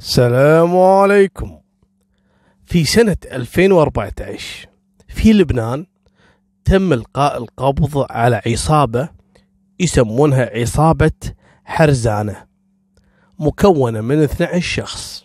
السلام عليكم. في سنة 2014 في لبنان تم إلقاء القبض على عصابة يسمونها عصابة حرزانة مكونة من 12 شخص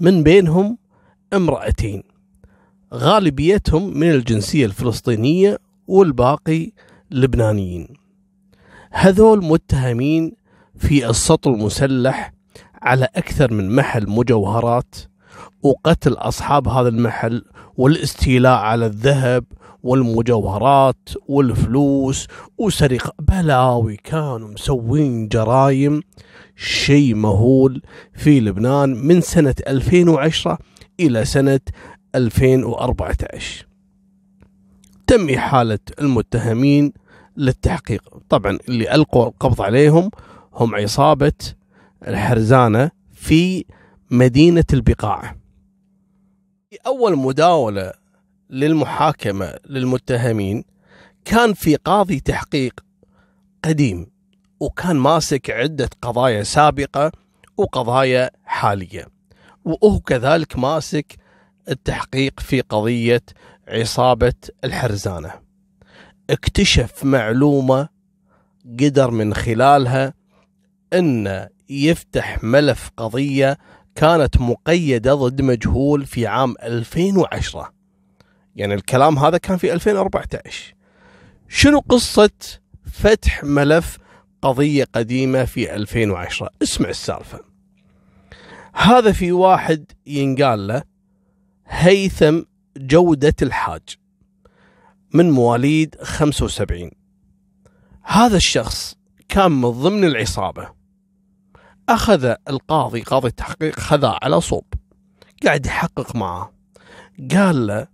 من بينهم امرأتين. غالبيتهم من الجنسية الفلسطينية والباقي لبنانيين. هذول متهمين في السطو المسلح على أكثر من محل مجوهرات وقتل أصحاب هذا المحل والاستيلاء على الذهب والمجوهرات والفلوس وسرقة. بلاوي كانوا مسوين جرايم شيء مهول في لبنان من سنة 2010 إلى سنة 2014 تم إحالة المتهمين للتحقيق. طبعا اللي ألقوا القبض عليهم هم عصابة الحرزانة في مدينة البقاع. في أول مداولة للمحاكمة للمتهمين كان في قاضي تحقيق قديم وكان ماسك عدة قضايا سابقة وقضايا حالية وهو كذلك ماسك التحقيق في قضية عصابة الحرزانة. اكتشف معلومة قدر من خلالها أن يفتح ملف قضية كانت مقيدة ضد مجهول في عام 2010 يعني الكلام هذا كان في 2014 شنو قصة فتح ملف قضية قديمة في 2010 اسمع السالفة. هذا في واحد ينقال له هيثم جودة الحاج من مواليد 75 هذا الشخص كان من ضمن العصابة. أخذ القاضي قاضي التحقيق خذاه على صوب. قاعد يحقق معه. قال له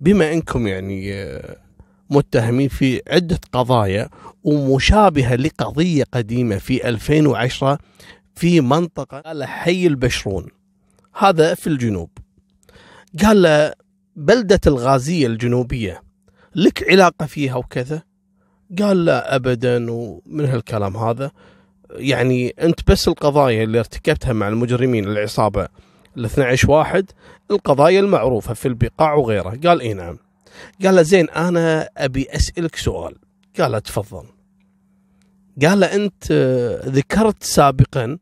بما أنكم يعني آه، متهمين في عدة قضايا ومشابهة لقضية قديمة في 2010 في منطقة قال حي البشرون. هذا في الجنوب. قال له بلدة الغازية الجنوبية لك علاقة فيها وكذا؟ قال لا أبدا. ومن هالكلام هذا يعني أنت بس القضايا اللي ارتكبتها مع المجرمين العصابة ال 12 واحد القضايا المعروفة في البقاع وغيره قال اي نعم. قال له زين أنا أبي أسألك سؤال. قال له تفضل. قال له أنت آه، ذكرت سابقا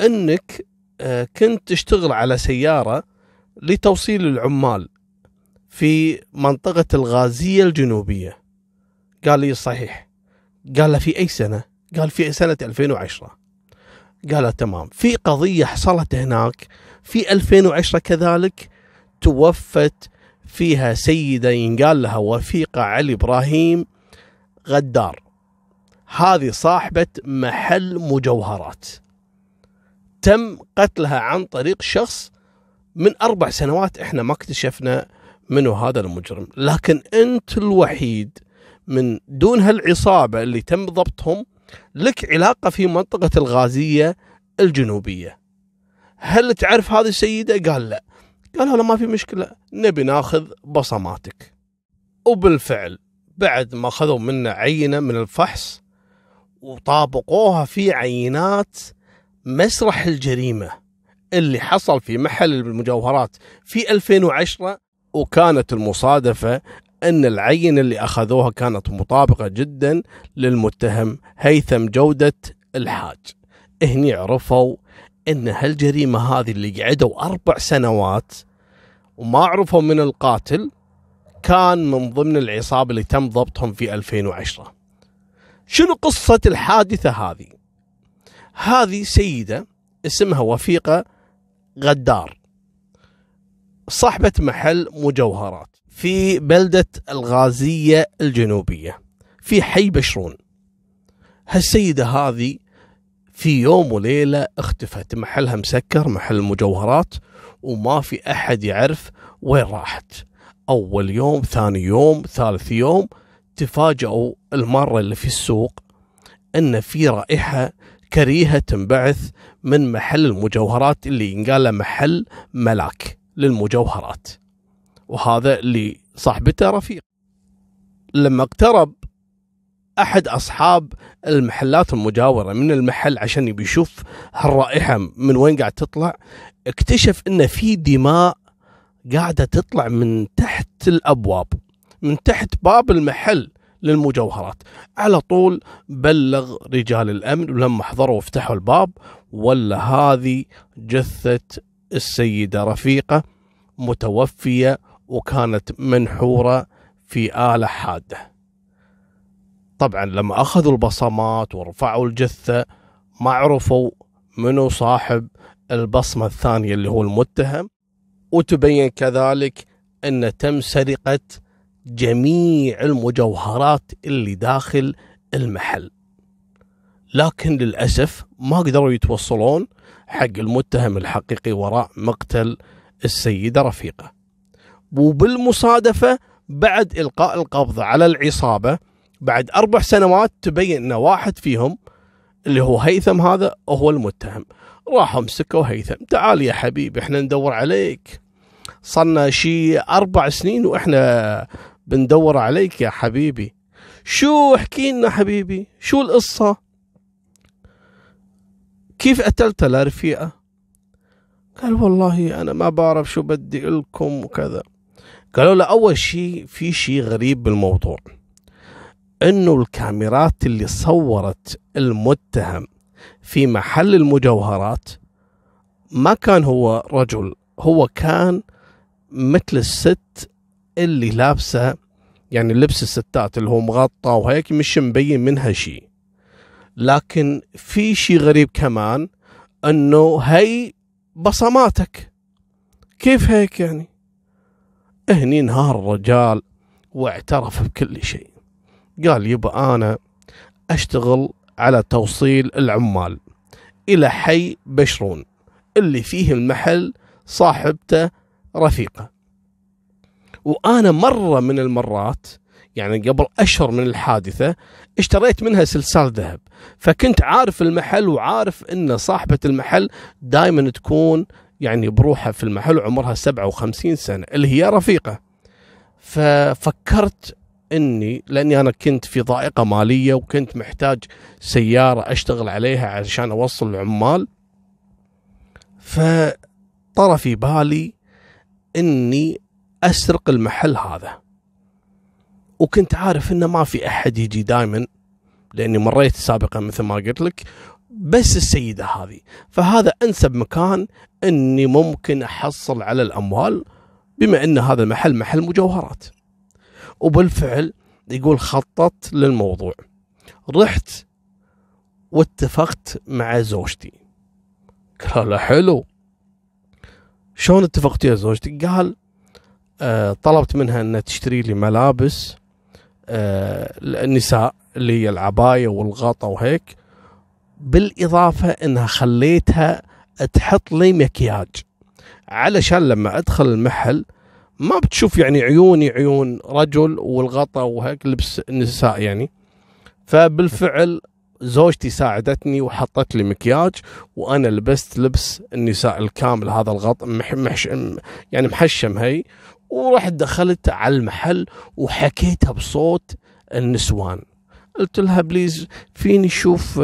أنك آه، كنت تشتغل على سيارة لتوصيل العمال في منطقة الغازية الجنوبية. قال لي صحيح. قال له في أي سنة؟ قال في سنه 2010 قال له تمام. في قضية حصلت هناك. في 2010 كذلك توفت فيها سيدة ينقال لها وفيقة علي إبراهيم غدار. هذه صاحبة محل مجوهرات. تم قتلها عن طريق شخص من أربع سنوات إحنا ما اكتشفنا منو هذا المجرم. لكن أنت الوحيد من دون هالعصابة اللي تم ضبطهم لك علاقة في منطقة الغازية الجنوبية. هل تعرف هذه السيدة؟ قال لا. قالوا له ما في مشكلة. نبي ناخذ بصماتك. وبالفعل بعد ما أخذوا منا عينة من الفحص وطابقوها في عينات مسرح الجريمة اللي حصل في محل المجوهرات في 2010 وكانت المصادفة أن العينة اللي أخذوها كانت مطابقة جدا للمتهم هيثم جودة الحاج. هني عرفوا أن هالجريمة هذه اللي قعدوا أربع سنوات وما عرفوا من القاتل كان من ضمن العصابة اللي تم ضبطهم في 2010 شنو قصة الحادثة هذه؟ هذه سيدة اسمها وفيقة غدار صاحبة محل مجوهرات. في بلدة الغازية الجنوبية في حي بشرون. هالسيدة هذه في يوم وليلة اختفت محلها مسكر محل المجوهرات وما في أحد يعرف وين راحت. أول يوم ثاني يوم ثالث يوم تفاجأوا المرة اللي في السوق أن في رائحة كريهة تنبعث من محل المجوهرات اللي ينقال محل ملاك للمجوهرات. وهذا اللي صاحبته رفيق. لما اقترب أحد أصحاب المحلات المجاورة من المحل عشان يبي يشوف هالرائحة من وين قاعد تطلع اكتشف إن في دماء قاعدة تطلع من تحت الأبواب من تحت باب المحل للمجوهرات. على طول بلغ رجال الأمن ولما حضروا وفتحوا الباب ولا هذه جثة السيدة رفيقة متوفية وكانت منحورة في آلة حادة. طبعا لما أخذوا البصمات ورفعوا الجثة ما عرفوا منو صاحب البصمة الثانية اللي هو المتهم وتبين كذلك أن تم سرقه جميع المجوهرات اللي داخل المحل. لكن للأسف ما قدروا يتوصلون حق المتهم الحقيقي وراء مقتل السيدة رفيقة. وبالمصادفة بعد إلقاء القبض على العصابة بعد أربع سنوات تبين إن واحد فيهم اللي هو هيثم هذا هو المتهم. راحوا مسكوا هيثم. تعال يا حبيبي إحنا ندور عليك. صرنا شي أربع سنين وإحنا بندور عليك يا حبيبي. شو احكي لنا حبيبي؟ شو القصة؟ كيف قتلت الرفيقة قال والله أنا ما بعرف شو بدي لكم وكذا. قالوا له أول شيء في شيء غريب بالموضوع إنه الكاميرات اللي صورت المتهم في محل المجوهرات ما كان هو رجل هو كان مثل الست اللي لابسة يعني لبس الستات اللي هو مغطى وهيك مش مبين منها شيء. لكن في شيء غريب كمان إنه هي بصماتك. كيف هيك يعني؟ هني انهار الرجال واعترف بكل شيء. قال يبا أنا أشتغل على توصيل العمال إلى حي بشرون اللي فيه المحل صاحبته رفيقه. وأنا مرة من المرات يعني قبل أشهر من الحادثة اشتريت منها سلسال ذهب. فكنت عارف المحل وعارف إن صاحبة المحل دائما تكون يعني بروحها في المحل وعمرها 57 سنة اللي هي رفيقة. ففكرت إني لأني أنا كنت في ضائقة مالية وكنت محتاج سيارة أشتغل عليها عشان أوصل العمال فطرى في بالي إني أسرق المحل هذا. وكنت عارف إنه ما في أحد يجي دائما لأني مريت سابقا مثل ما قلت لك. بس السيدة هذه. فهذا أنسب مكان إني ممكن أحصل على الأموال بما إن هذا المحل محل مجوهرات. وبالفعل يقول خططت للموضوع. رحت واتفقت مع زوجتي. قال له حلو. شلون اتفقت يا زوجتي؟ قال آه طلبت منها إنها تشتري لي ملابس آه النساء اللي هي العباية والغطا وهيك. بالإضافة إنها خليتها تحط لي مكياج. علشان لما أدخل المحل ما بتشوف يعني عيوني عيون رجل والغطاء وهيك لبس النساء يعني. فبالفعل زوجتي ساعدتني وحطت لي مكياج وأنا لبست لبس النساء الكامل هذا الغطاء مح محش يعني محشم هي. ورحت دخلت على المحل وحكيتها بصوت النسوان. قلت لها بليز فيني شوف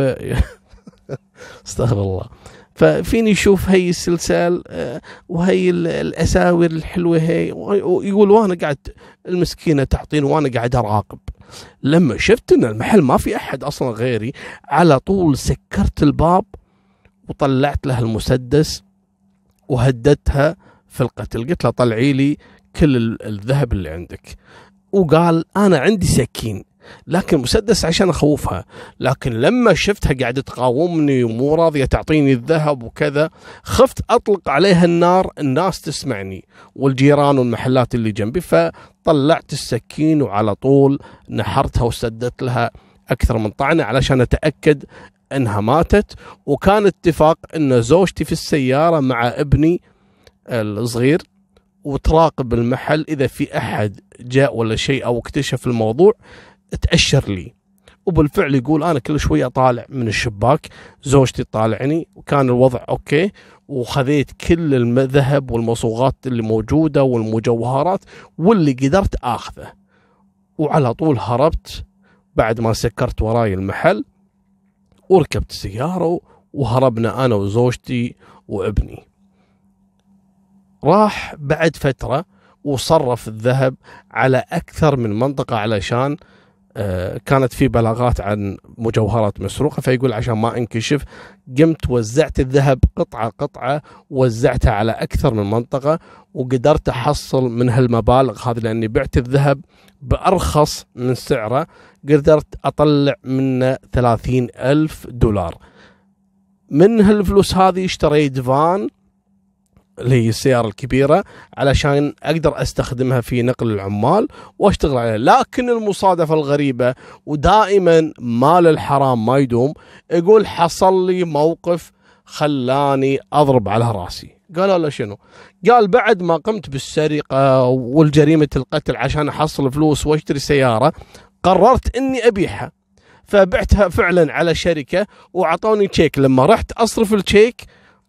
استغفر الله. ففيني أشوف هي السلسال آه، وهي الأساور الحلوة هي يقول وأنا قاعد المسكينة تعطيني وأنا قاعد أراقب. لما شفت إن المحل ما في أحد أصلا غيري على طول سكرت الباب وطلعت لها المسدس وهددتها في القتل. قلت لها طلعي لي كل الذهب اللي عندك. وقال أنا عندي سكين. لكن مسدس عشان أخوفها. لكن لما شفتها قاعدة تقاومني ومو راضية تعطيني الذهب وكذا خفت أطلق عليها النار الناس تسمعني والجيران والمحلات اللي جنبي فطلعت السكين وعلى طول نحرتها وسدت لها أكثر من طعنة علشان أتأكد إنها ماتت. وكان اتفاق إن زوجتي في السيارة مع ابني الصغير وتراقب المحل إذا في أحد جاء ولا شيء أو اكتشف الموضوع. تأشر لي. وبالفعل يقول أنا كل شوية طالع من الشباك زوجتي تطالعني وكان الوضع أوكي وخذيت كل الذهب والمصوغات اللي موجودة والمجوهرات واللي قدرت آخذه. وعلى طول هربت بعد ما سكرت وراي المحل وركبت السيارة وهربنا أنا وزوجتي وابني. راح بعد فترة وصرف الذهب على أكثر من منطقة علشان آه، كانت في بلاغات عن مجوهرات مسروقة فيقول عشان ما انكشف قمت وزعت الذهب قطعة قطعة وزعتها على أكثر من منطقة وقدرت أحصل من هالمبالغ هذه لأني بعت الذهب بأرخص من سعره قدرت أطلع منه ثلاثين ألف دولار. من هالفلوس هذه اشتريت فان اللي هي السيارة الكبيرة علشان أقدر أستخدمها في نقل العمال وأشتغل عليها. لكن المصادفة الغريبة ودائما مال الحرام ما يدوم يقول حصل لي موقف خلاني أضرب على رأسي. قالوا له شنو؟ قال بعد ما قمت بالسرقة والجريمة القتل عشان أحصل فلوس وأشتري سيارة قررت أني أبيعها. فبعتها فعلا على شركة وعطوني check لما رحت أصرف ال check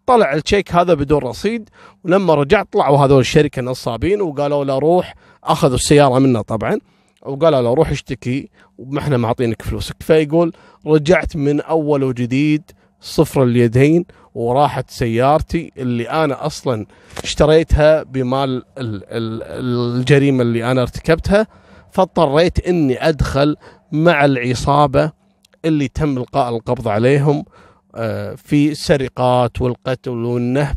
طلع ال check هذا بدون رصيد ولما رجعت طلعوا هذول الشركة نصابين وقالوا له روح أخذوا السيارة منه طبعا وقالوا له روح اشتكي وما إحنا معطينك فلوسك. فيقول رجعت من أول وجديد صفر اليدين وراحت سيارتي اللي أنا أصلا اشتريتها بمال الجريمة اللي أنا ارتكبتها. فاضطريت إني أدخل مع العصابة اللي تم إلقاء القبض عليهم في السرقات والقتل والنهب.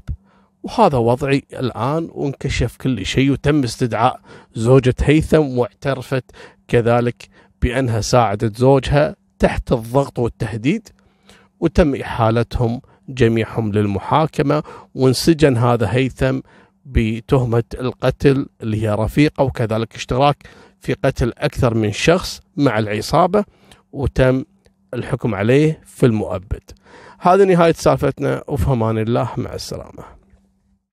وهذا وضعي الآن وانكشف كل شيء وتم استدعاء زوجة هيثم واعترفت كذلك بأنها ساعدت زوجها تحت الضغط والتهديد وتم إحالتهم جميعهم للمحاكمة. وانسجن هذا هيثم بتهمة القتل اللي هي رفيقة وكذلك اشتراك في قتل أكثر من شخص مع العصابة. وتم الحكم عليه في المؤبد. هذه نهاية سالفتنا وفي أمان الله مع السلامة.